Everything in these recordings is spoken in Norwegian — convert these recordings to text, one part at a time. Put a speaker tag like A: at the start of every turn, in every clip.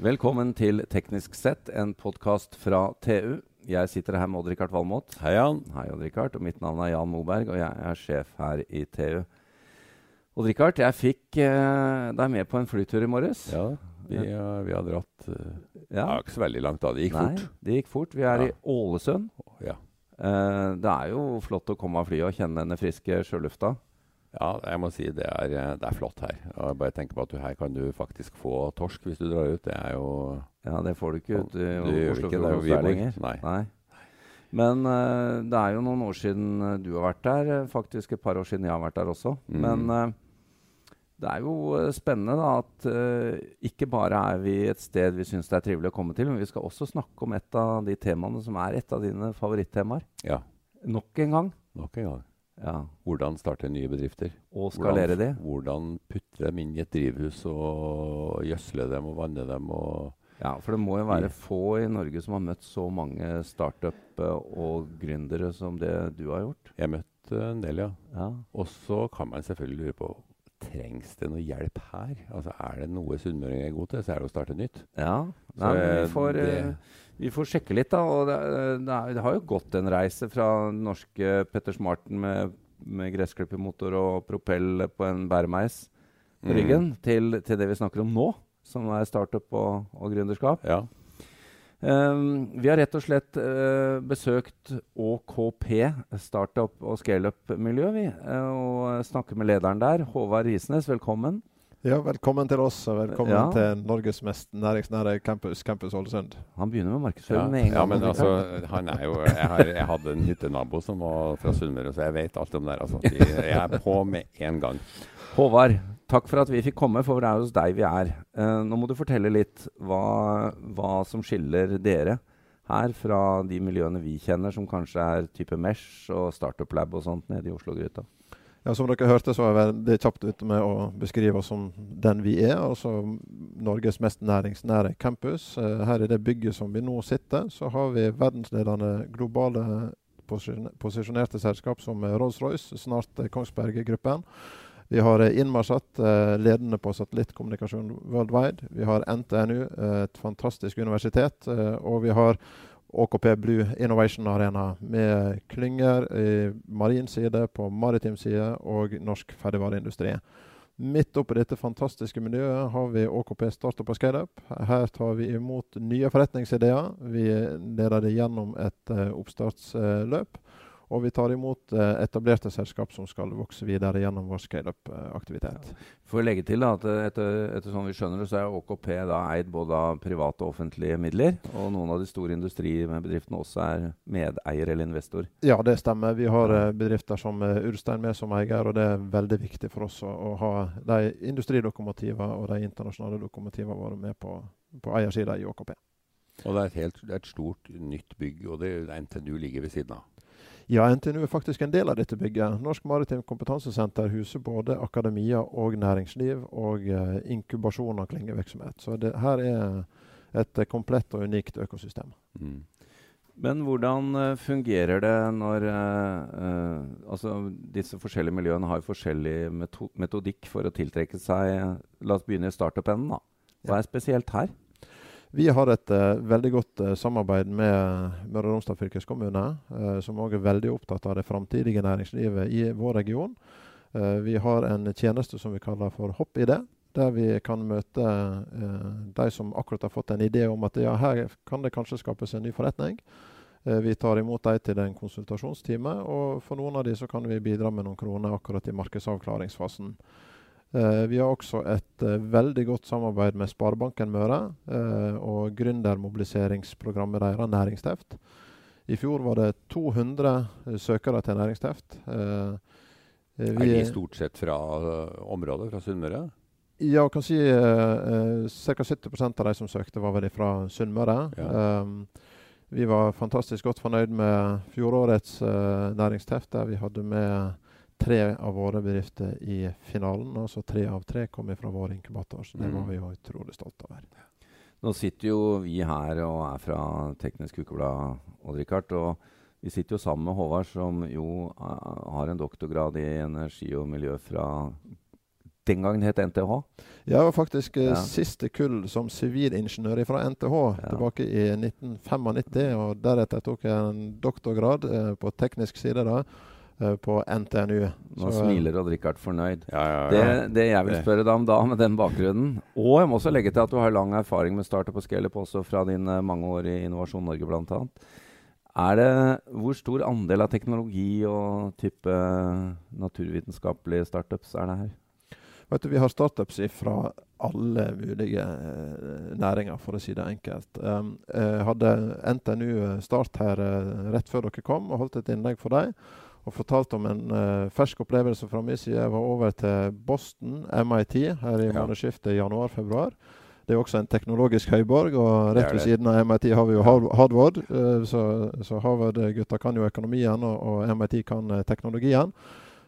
A: Velkommen til Teknisk sett, en podkast fra TU. Jeg sitter her med Odd-Rikard Valmot.
B: Hei, Jan.
A: Hei, Odd-Rikard. Og mitt navn er Jan Moberg, og jeg er sjef her i TU. Odd-Rikard, jeg fikk eh, deg med på en flytur i morges.
B: Ja, vi, uh, vi har dratt uh,
A: Ja.
B: ja, ikke så veldig langt da. Det gikk
A: Nei,
B: fort.
A: det gikk fort. Vi er
B: Ja.
A: i Ålesund.
B: Ja.
A: Eh, det er jo flott å komme av flyet og kjenne denne friske sjølufta.
B: Ja, jeg må si det er, eh, det er flott her. Og bare tenker på at du, her kan du faktisk få torsk hvis du drar ut. Det er jo
A: Ja, det får du ikke ute i
B: Oslofjorden
A: der lenger.
B: Nei.
A: Nei. Men uh, det er jo noen år siden eh, du har vært der. Faktisk et par år siden jeg har vært der også.
B: Mm.
A: Men uh, det er jo spennende da at uh, ikke bare er vi et sted vi syns det er trivelig å komme til, men vi skal også snakke om et av de temaene som er et av dine favorittemaer.
B: Ja,
A: Nok en gang.
B: nok en gang.
A: Ja.
B: Hvordan starte nye bedrifter.
A: Og skalere de.
B: Hvordan putte dem inn i et drivhus og gjødsle dem og vanne dem. og...
A: Ja, for det må jo være få i Norge som har møtt så mange startup eh, og gründere som det du har gjort.
B: Jeg møtte en del, ja.
A: Ja.
B: Og så kan man selvfølgelig lure på Trengs det noe hjelp her? Altså Er det noe sunnmøringer er gode til, så er det å starte nytt.
A: Ja, Nei, men vi,
B: eh,
A: får,
B: det-
A: eh, vi får sjekke litt, da. Og det, det, er, det har jo gått en reise fra norske Petter Smarten med, med gressklippermotor og propell på en bæremeis på
B: Mm.
A: ryggen, til, til det vi snakker om nå, som er startup og, og gründerskap.
B: Ja.
A: Um, vi har rett og slett uh, besøkt ÅKP, startup og scaleup-miljø, vi. Uh, og snakker med lederen der, Håvard Risnes. Velkommen.
C: Ja, velkommen til oss, og velkommen
A: Ja.
C: til Norges mest næringsnære campus, Campus Ålesund.
A: Han begynner med
B: Ja,
A: markedsføring med en gang.
B: ja, men altså, han er jo Jeg, har, jeg hadde en hyttenabo som var fra Sunnmøre, så jeg vet alt om det her. Altså. De- Jeg er på med en gang.
A: Håvard, takk for at vi fikk komme, for det er hos deg vi er. Uh, nå må du fortelle litt hva, hva som skiller dere her fra de miljøene vi kjenner, som kanskje er type Mesh og Startup Lab og sånt nede i Oslo-gryta.
C: Ja, Som dere hørte, så er jeg kjapt ute med å beskrive oss som den vi er. Altså Norges mest næringsnære campus. Eh, her i det bygget som vi nå sitter, så har vi verdensledende globale posisjonerte selskap som Rolls-Royce, snart eh, Kongsberg Gruppen. Vi har Inmarsat, eh, ledende på satellittkommunikasjon worldwide. Vi har NTNU, eh, et fantastisk universitet. Og vi har ÅKP Blue Innovation Arena med klynger i marin side, på maritim side og norsk ferdigvareindustri. Midt oppi dette fantastiske miljøet har vi ÅKP Startup og Scaleup. Her tar vi imot nye forretningsideer. Vi leder det gjennom et uh, oppstartsløp. Og vi tar imot eh, etablerte selskap som skal vokse videre gjennom vår scaleup-aktivitet.
A: For å legge til da, at eh, etter, etter sånn vi skjønner det, så er ÅKP da eid både av private og offentlige midler. Og noen av de store industribedriftene også er medeier eller investor.
C: Ja, det stemmer. Vi har eh, bedrifter som Urstein med som eier, og det er veldig viktig for oss å, å ha de industrilokomotivene og de internasjonale lokomotivene våre med på, på eiersida i ÅKP.
B: Og det er et, helt, det er et stort, nytt bygg, og det, NTNU ligger ved siden av.
C: Ja, NTNU er faktisk en del av dette bygget. Norsk Maritimt Kompetansesenter huser både akademia og næringsliv og uh, inkubasjon av klyngevirksomhet. Så det her er et komplett og unikt økosystem.
B: Mm.
A: Men hvordan uh, fungerer det når uh, uh, Altså, disse forskjellige miljøene har forskjellig meto metodikk for å tiltrekke seg La oss begynne i startup-enden, da. Hva er spesielt her?
C: Vi har et uh, veldig godt uh, samarbeid med Møre og Romsdal fylkeskommune, uh, som òg er veldig opptatt av det framtidige næringslivet i vår region. Eh, vi har en tjeneste som vi kaller for Hopp-ID, der vi kan møte eh, de som akkurat har fått en idé om at ja, her kan det kanskje skapes en ny forretning. Eh, vi tar imot dem til en konsultasjonstime, og for noen av dem kan vi bidra med noen kroner akkurat i markedsavklaringsfasen. Eh, vi har også et eh, veldig godt samarbeid med Sparebanken Møre eh, og gründermobiliseringsprogrammet deres, Næringsteft. I fjor var det 200 eh, søkere til Næringsteft.
B: Er de stort sett fra området, fra Sunnmøre?
C: ja, kan si uh, ca. 70% av de som søkte, var vel fra Sunnmøre.
B: Ja.
C: Um, vi var fantastisk godt fornøyd med fjorårets uh, næringsteft, der vi hadde med tre av våre bedrifter i finalen. Altså tre av tre kom fra vår inkubator, så det
B: Mm.
C: var vi jo utrolig stolte over.
A: Nå sitter jo vi her og er fra Teknisk Ukeblad, Odd-Rikard. Og vi sitter jo sammen med Håvard, som jo har en doktorgrad i energi og miljø fra den gangen het NTH.
C: Jeg var faktisk eh,
A: Ja.
C: siste kull som sivilingeniør fra NTH
A: Ja.
C: tilbake i 1995. Og deretter tok jeg en doktorgrad eh, på teknisk side da, på NTNU.
A: Nå
C: Så, eh,
A: smiler Odd-Rikard fornøyd.
B: Ja, ja, ja.
A: Det, det jeg vil spørre deg om da, med den bakgrunnen Og jeg må også legge til at du har lang erfaring med startup og scaleup også fra dine mange år i Innovasjon Norge bl.a. Er det Hvor stor andel av teknologi og type naturvitenskapelige startups er det her?
C: Vet du, Vi har startups fra alle mulige eh, næringer, for å si det enkelt. Um, jeg hadde NTNU Start her eh, rett før dere kom, og holdt et innlegg for dem. Og fortalte om en uh, fersk opplevelse fra min side. Jeg var over til Boston, MIT, her i
B: Ja.
C: månedsskiftet januar-februar. Det er også en teknologisk høyborg, og rett ved siden av MIT har vi jo Harvard. eh, så så Harvard-gutta kan jo økonomien, og, og MIT kan eh, teknologien.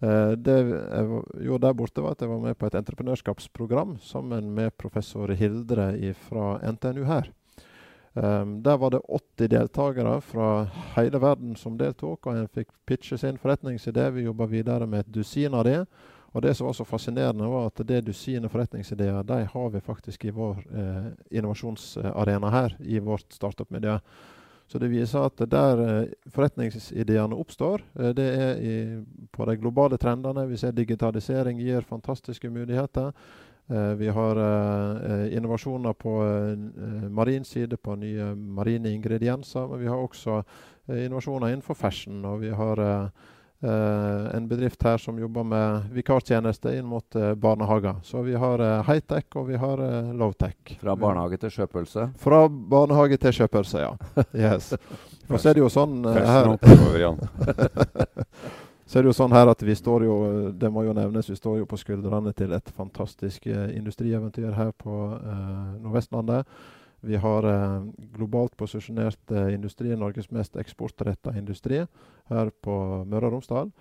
C: Det jeg gjorde der borte, var at jeg var med på et entreprenørskapsprogram sammen med professor Hildre fra NTNU her. Um, der var det 80 deltakere fra hele verden som deltok, og en fikk pitche sin forretningsidé. Vi jobba videre med et dusin av det. Og det som var så fascinerende, var at det dusinet forretningsideer de har vi faktisk i vår eh, innovasjonsarena her, i vårt startup-miljø. Så det viser at der eh, forretningsideene oppstår, eh, det er i, på de globale trendene. Vi ser digitalisering gir fantastiske muligheter. Eh, vi har eh, eh, innovasjoner på marin side, på nye marine ingredienser. Men vi har også innovasjoner innenfor fashion. Og vi har en bedrift her som jobber med vikartjeneste inn mot eh, barnehager. Så vi har high-tech og vi har low-tech.
A: Fra barnehage til kjøpelse?
C: Fra barnehage til kjøpelse, ja. Yes. Og så er det jo sånn her. så er det jo sånn her at vi står jo, det må jo nevnes, vi står jo på skuldrene til et fantastisk eh, industrieventyr her på eh, Nordvestlandet. Vi har eh, globalt posisjonert eh, industri, Norges mest eksportretta industri, her på Møre og Romsdal.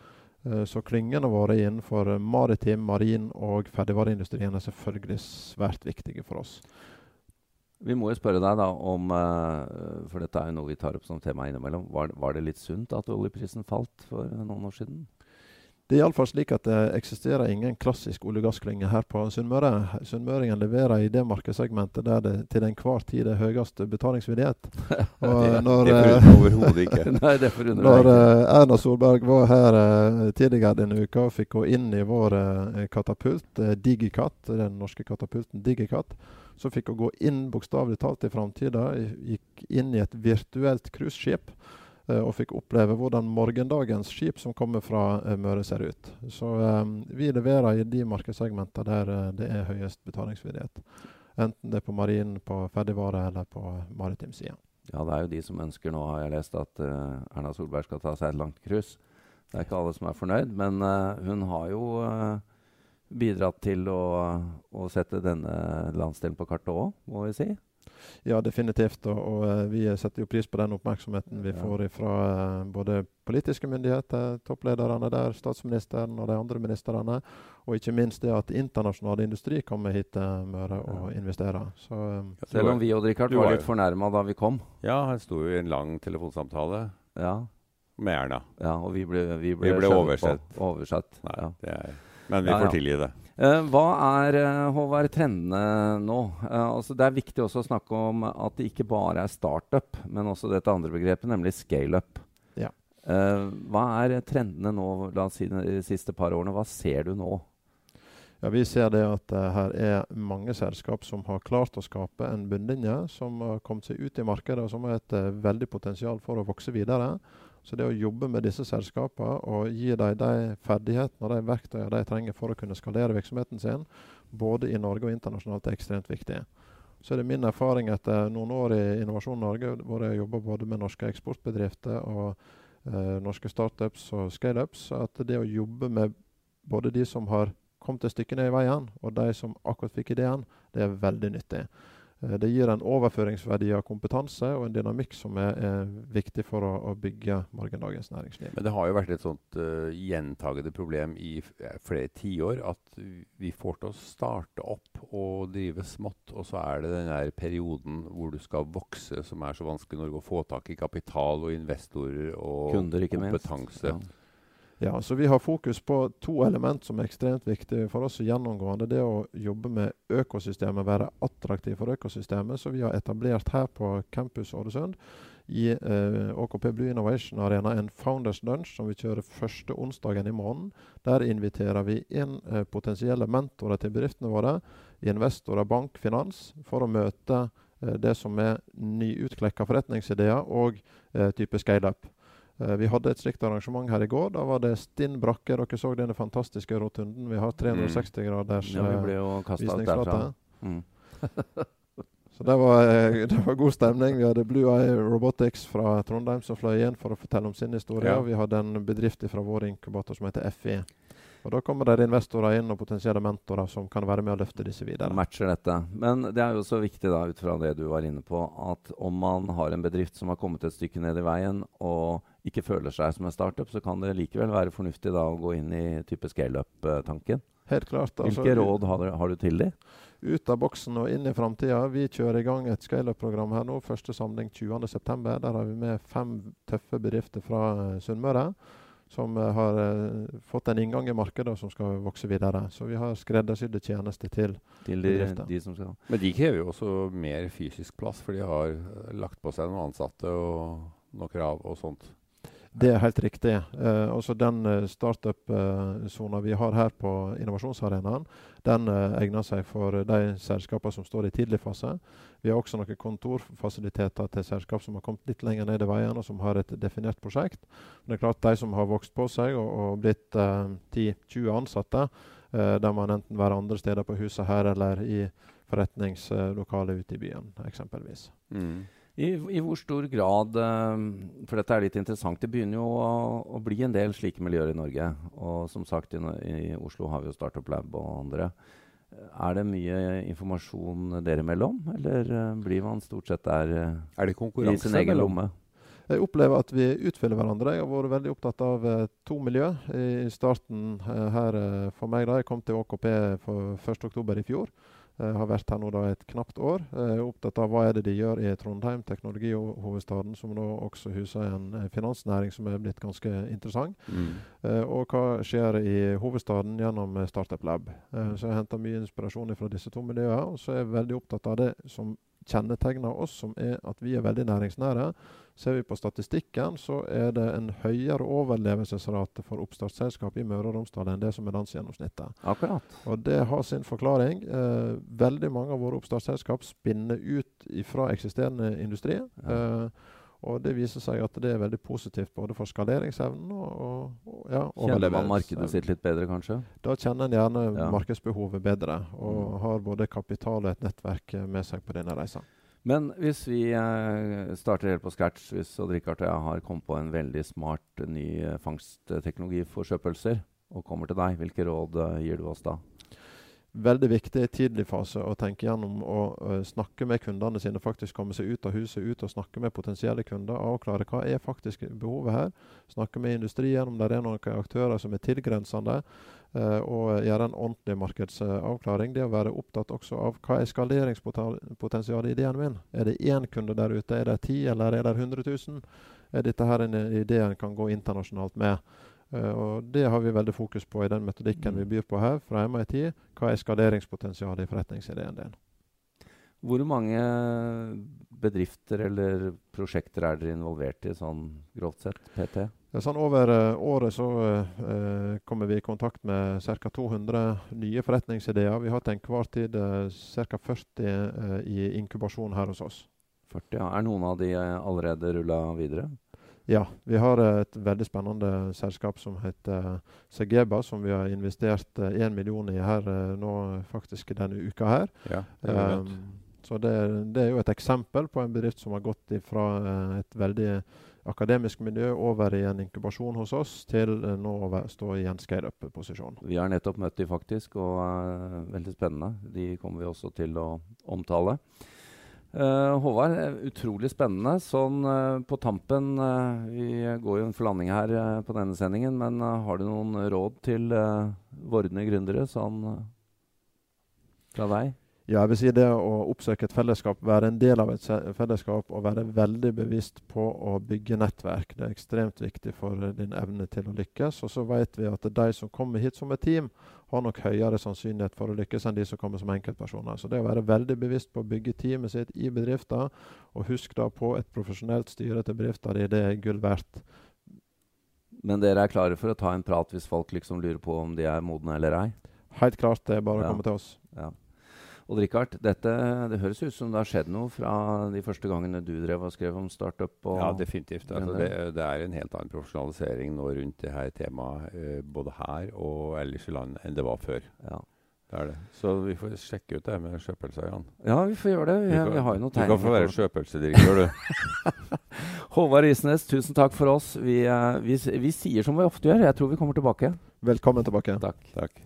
C: Eh, så klyngene våre innenfor maritim, marin og ferdigvareindustrien er selvfølgelig svært viktige for oss.
A: Vi må jo spørre deg da om eh, For dette er jo noe vi tar opp som tema innimellom. Var, var det litt sunt at oljeprisen falt for noen år siden?
C: Det er iallfall slik at det eksisterer ingen klassisk olje- og gassklynge her på Sunnmøre. Sunnmøringen leverer i det markedssegmentet der det til enhver tid er høyest betalingsvillighet. Og når,
B: det
C: eh,
B: forundrer overhodet ikke.
A: Nei, det forundrer
C: Når
A: ikke.
C: eh, Erna Solberg var her eh, tidligere denne uka og fikk gå inn i vår eh, katapult, eh, Digicat, den norske katapulten Digicat, så fikk hun gå inn bokstavelig talt i framtida. Gikk inn i et virtuelt cruiseskip eh, og fikk oppleve hvordan morgendagens skip som kommer fra eh, Møre, ser ut. Så um, vi leverer i de markedssegmentene der eh, det er høyest betalingsvillighet. Enten det er på marin, på ferdigvare eller på maritim side.
A: Ja, det er jo de som ønsker nå, har jeg lest, at uh, Erna Solberg skal ta seg et langt cruise. Det er ikke alle som er fornøyd, men uh, hun har jo uh, bidratt til å, å sette denne landsdelen på kartet òg, må vi si.
C: Ja, definitivt. Og, og eh, vi setter jo pris på den oppmerksomheten vi
A: Ja.
C: får fra eh, både politiske myndigheter, topplederne der, statsministeren og de andre ministrene. Og ikke minst det at internasjonal industri kommer hit til Møre og investerer. Så eh,
A: Selv om vi og Richard var litt fornærma da vi kom.
B: Ja, han sto jo i en lang telefonsamtale
A: Ja,
B: med Erna.
A: ja og vi ble, vi ble,
B: Vi ble oversett.
A: oversett.
B: Nei,
A: Ja.
B: det er, men vi
A: Ja, ja.
B: får tilgi det.
A: Eh, hva er eh, Håvard, trendene nå? Uh, altså det er viktig også å snakke om at det ikke bare er startup, men også dette andre begrepet, nemlig scaleup.
C: Ja.
A: Uh, hva er trendene nå, la oss si de siste par årene? Hva ser du nå?
C: ja, vi ser det at her er mange selskap som har klart å skape en bunnlinje, som har kommet seg ut i markedet, og som har et veldig potensial for å vokse videre. Så det å jobbe med disse selskapene og gi dem de ferdighetene og de verktøyene de trenger for å kunne skalere virksomheten sin, både i Norge og internasjonalt, er ekstremt viktig. Så er det min erfaring etter noen år i Innovasjon Norge, hvor jeg jobber både med norske eksportbedrifter og eh, norske startups og scaleups, at det å jobbe med både de som har kommet et stykke ned i veien, og de som akkurat fikk ideen, det er veldig nyttig. Eh, Det gir en overføringsverdi av kompetanse og en dynamikk som er, er viktig for å, å bygge morgendagens næringsliv.
B: Men det har jo vært et sånt uh, gjentagende problem i flere tiår at vi får til å starte opp og drive smått, og så er det den der perioden hvor du skal vokse, som er så vanskelig i Norge, å få tak i kapital og investorer og
A: Kunder, ikke minst.
B: kompetanse.
A: Ja.
C: Ja, så Vi har fokus på to element som er ekstremt viktige for oss gjennomgående. Det å jobbe med økosystemet, være attraktiv for økosystemet. som vi har etablert her på Campus Ålesund i eh, AKP Blue Innovation Arena en Founders Lunch som vi kjører første onsdagen i måneden. Der inviterer vi inn eh, potensielle mentorer til bedriftene våre, investorer, bank, finans, for å møte eh, det som er nyutklekka forretningsideer og eh, type scale-up. Eh, vi hadde et slikt arrangement her i går. Da var det stinn brakke. Dere så denne fantastiske rotunden. Vi har 360 mm. graders
A: ja, vi ble jo
C: eh,
A: visningsflate. Mm.
C: Så det var, eh, det var, god stemning. Vi hadde Blue Eye Robotics fra Trondheim som fløy inn for å fortelle om sin historie. Ja. Og vi hadde en bedrift fra vår inkubator som heter FI. Og Da kommer det investorer inn og potensielle mentorer som kan være med å løfte disse videre.
A: Matcher dette. Men det er jo så viktig da, ut fra det du var inne på, at om man har en bedrift som har kommet et stykke ned i veien og ikke føler seg som en startup, så kan det likevel være fornuftig da å gå inn i type scale-up-tanken.
C: Helt klart.
A: Altså, Hvilke råd har, har, du til dem?
C: Ut av boksen og inn i framtida. Vi kjører i gang et scale-up-program her nå. Første samling 20.9. Der har vi med fem tøffe bedrifter fra Sunnmøre som eh, har uh, fått en inngang i markedet og som skal vokse videre. Så vi har skreddersydde tjenester til,
A: til de, de, som skal.
B: Men de krever jo også mer fysisk plass, for de har lagt på seg noen ansatte og noen krav og sånt.
C: Det er helt riktig. Eh, også Den eh, startup-sona vi har her på innovasjonsarenaen, den eh, egner seg for de selskapene som står i tidlig fase. Vi har også noen kontorfasiliteter til selskap som har kommet litt lenger ned i veien, og som har et definert prosjekt. Men det er klart de som har vokst på seg og, og blitt eh, 10-20 ansatte, eh, der man enten være andre steder på huset her eller i forretningslokalet ute i byen, eksempelvis. Mm.
A: I, I, hvor stor grad eh, For dette er litt interessant. Det begynner jo å, å bli en del slike miljøer i Norge. Og som sagt, i, i Oslo har vi jo Startup Lab og andre. Er det mye informasjon dere imellom, eller uh, blir man stort sett der
B: uh, i
A: sin egen lomme?
C: Jeg opplever at vi utfyller hverandre. Jeg har vært veldig opptatt av to miljø i starten her for meg. da Jeg kom til ÅKP for 1.10 i fjor. Jeg eh, har vært her nå da et knapt år. Jeg er opptatt av hva er det de gjør i Trondheim, teknologihovedstaden, som nå også huser en finansnæring som er blitt ganske interessant. Mm. Uh, og hva skjer i hovedstaden gjennom Startup Lab. Uh, så jeg henter mye inspirasjon fra disse to miljøene. Og så er jeg veldig opptatt av det som kjennetegner oss, som er at vi er veldig næringsnære. Ser vi på statistikken, så er det en høyere overlevelsesrate for oppstartsselskap i Møre og Romsdal enn det som er landsgjennomsnittet.
A: Akkurat.
C: Og det har sin forklaring. Eh, veldig mange av våre oppstartsselskap spinner ut fra eksisterende industri. Ja. Eh, og det viser seg at det er veldig positivt både for skaleringsevnen og, og, ja,
A: Kjenner man markedet sitt litt bedre, kanskje?
C: Da kjenner en gjerne ja. markedsbehovet bedre, og mm. har både kapital og et nettverk med seg på denne reisa.
A: Men hvis vi eh, starter helt på scratch, hvis Odd-Rikard og jeg har kommet på en veldig smart ny eh, fangstteknologi for sjøpølser, og kommer til deg, hvilke råd eh, gir du oss da?
C: Veldig viktig i tidlig fase å tenke gjennom å uh, snakke med kundene sine. Faktisk komme seg ut av huset, ut og snakke med potensielle kunder. Avklare hva er faktisk behovet her. Snakke med industrien om det er noen aktører som er tilgrensende. Uh, og gjøre en ordentlig markedsavklaring. Det å være opptatt også av hva er skaleringspotensialet i ideen min. Er det én kunde der ute, er det ti, eller er det 100 000? Er dette her en idé en kan gå internasjonalt med? Uh, og Det har vi veldig fokus på i den metodikken mm. vi byr på her fra MIT. Hva er skaleringspotensialet i forretningsideen din?
A: Hvor mange bedrifter eller prosjekter er dere involvert i, sånn grovt sett, PT?
C: Ja, sånn over uh, året så uh, kommer vi i kontakt med ca. 200 nye forretningsideer. Vi har til enhver tid uh, ca. 40 i inkubasjon her hos oss.
A: 40, ja. Er noen av de allerede rulla videre?
C: Ja, vi har et veldig spennende selskap som heter Segeba, som vi har investert én uh, million i her uh, nå faktisk denne uka her. Ja, det um, så det, det, er jo et eksempel på en bedrift som har gått fra uh, et veldig akademisk miljø over i en inkubasjon hos oss, til nå å stå i en scaleup-posisjon.
A: Vi har nettopp møtt de faktisk, og veldig spennende. De kommer vi også til å omtale. Uh, Håvard, utrolig spennende. Sånn uh, på tampen uh, Vi går jo en forlanding her på denne sendingen, men har du noen råd til vordende gründere sånn fra deg?
C: Ja, jeg vil si det å oppsøke et fellesskap, være en del av et fellesskap og være veldig bevisst på å bygge nettverk. Det er ekstremt viktig for din evne til å lykkes. Og så vet vi at de som kommer hit som et team, har nok høyere sannsynlighet for å lykkes enn de som kommer som enkeltpersoner. Så det å være veldig bevisst på å bygge teamet sitt i bedrifter, og husk da på et profesjonelt styre til bedriften din, det er gull verdt.
A: Men dere er klare for å ta en prat hvis folk liksom lurer på om de er modne eller ei?
C: Helt klart. Det er bare å komme til oss.
A: Ja. Odd Rikard, dette, det høres ut som det har skjedd noe fra de første gangene du drev og skrev om startup?
B: ja, definitivt. Altså, det, det, er en helt annen profesjonalisering nå rundt det her temaet, uh, både her og ellers i landet, enn det var før.
A: Ja.
B: Det er det. Så vi får sjekke ut det med sjøpølsa, Jan.
A: Ja, vi får gjøre det. Vi, kan, vi har jo noen tegninger.
B: Du kan få være sjøpølsedirektør, du.
A: Håvard Isnes, tusen takk for oss. Vi, uh, vi, vi sier som vi ofte gjør. Jeg tror vi kommer tilbake.
C: Velkommen tilbake.
A: Takk.
B: takk.